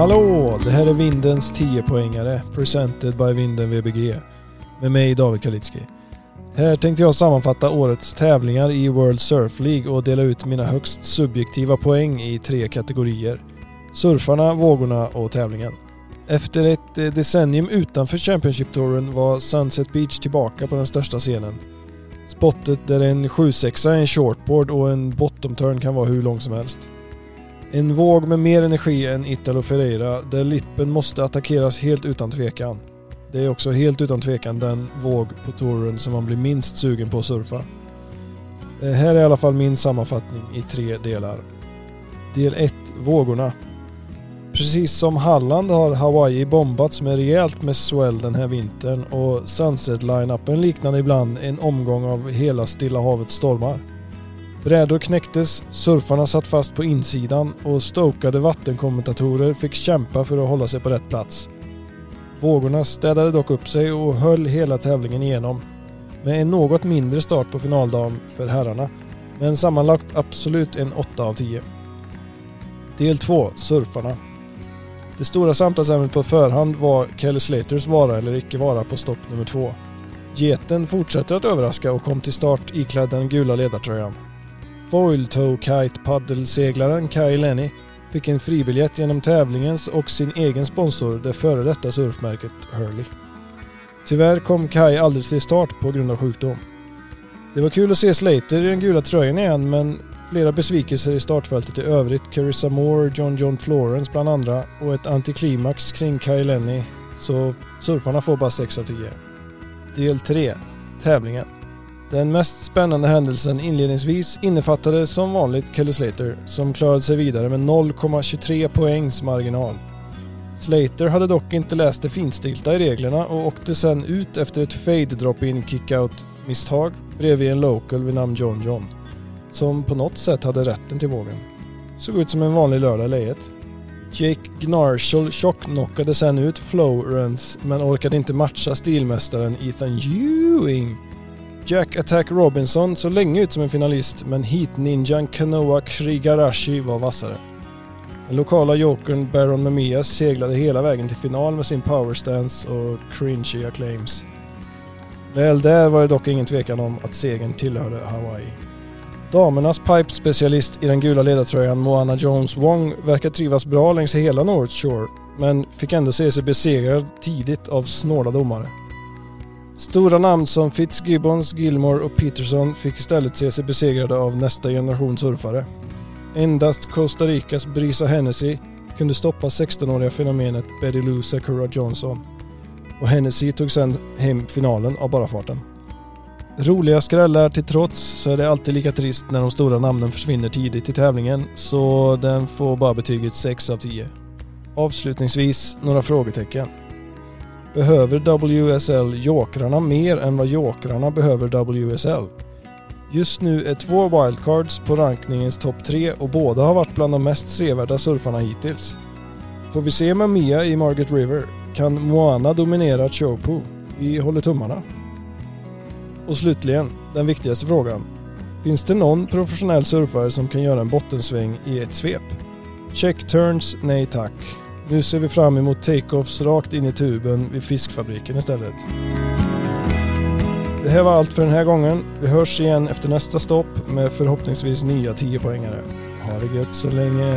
Hallå! Det här är Vindens 10-poängare, presented by Vinden VBG. Med mig David Kalitski. Här tänkte jag sammanfatta årets tävlingar i World Surf League och dela ut mina högst subjektiva poäng i tre kategorier. Surfarna, vågorna och tävlingen. Efter ett eh, decennium utanför Championship-touren var Sunset Beach tillbaka på den största scenen. Spottet där en 7-6 en shortboard och en bottom turn kan vara hur lång som helst. En våg med mer energi än Italo Ferreira där Lippen måste attackeras helt utan tvekan. Det är också helt utan tvekan den våg på touren som man blir minst sugen på att surfa. Det här är i alla fall min sammanfattning i tre delar. Del 1. Vågorna. Precis som Halland har Hawaii bombats med rejält med swell den här vintern och Sunset-line-upen liknade ibland en omgång av hela Stilla havets stormar. Brädor knäcktes, surfarna satt fast på insidan och stokade vattenkommentatorer fick kämpa för att hålla sig på rätt plats. Vågorna städade dock upp sig och höll hela tävlingen igenom. Med en något mindre start på finaldagen för herrarna, men sammanlagt absolut en 8 av 10. Del 2, surfarna. Det stora samtalsämnet på förhand var Kelly Slaters vara eller icke vara på stopp nummer två. Geten fortsätter att överraska och kom till start iklädd den gula ledartröjan. Foil Toe Kite paddelseglaren Kai Lenny fick en fribiljett genom tävlingens och sin egen sponsor, det före detta surfmärket Hurley. Tyvärr kom Kai aldrig till start på grund av sjukdom. Det var kul att se Slater i den gula tröjan igen men flera besvikelser i startfältet i övrigt. Carissa Moore, John John Florence bland andra och ett antiklimax kring Kai Lenny. Så surfarna får bara 6 av 10. Del 3. Tävlingen. Den mest spännande händelsen inledningsvis innefattade som vanligt Kelly Slater som klarade sig vidare med 0,23 poängs marginal. Slater hade dock inte läst det finstilta i reglerna och åkte sen ut efter ett fade drop-in kickout misstag bredvid en local vid namn John John som på något sätt hade rätten till vågen. Såg ut som en vanlig lördag i lejet. Jake Gnarshall tjocknockade sen ut Florence men orkade inte matcha stilmästaren Ethan Ewing Jack Attack Robinson såg länge ut som en finalist men heat-ninjan Kanoa Krigarashi var vassare. Den lokala jokern Baron Mamias seglade hela vägen till final med sin powerstance och cringy acclaims. Väl där var det dock ingen tvekan om att segern tillhörde Hawaii. Damernas pipe-specialist i den gula ledartröjan Moana Jones Wong verkar trivas bra längs hela North Shore men fick ändå se sig besegrad tidigt av snåla domare. Stora namn som Fitzgibbons, Gilmore och Peterson fick istället se sig besegrade av nästa generation surfare. Endast Costa Ricas Brisa Hennessy kunde stoppa 16-åriga fenomenet Betty Lou Sakura Johnson och Hennessy tog sedan hem finalen av bara farten. Roliga skrällar till trots så är det alltid lika trist när de stora namnen försvinner tidigt i tävlingen så den får bara betyget 6 av 10. Avslutningsvis några frågetecken. Behöver WSL jokrarna mer än vad jokrarna behöver WSL? Just nu är två wildcards på rankningens topp tre och båda har varit bland de mest sevärda surfarna hittills. Får vi se med Mia i Margaret River? Kan Moana dominera Chopu? Vi håller tummarna. Och slutligen, den viktigaste frågan. Finns det någon professionell surfare som kan göra en bottensväng i ett svep? Check turns, nej tack. Nu ser vi fram emot take-offs rakt in i tuben vid fiskfabriken istället. Det här var allt för den här gången. Vi hörs igen efter nästa stopp med förhoppningsvis nya 10-poängare. Ha det gött så länge.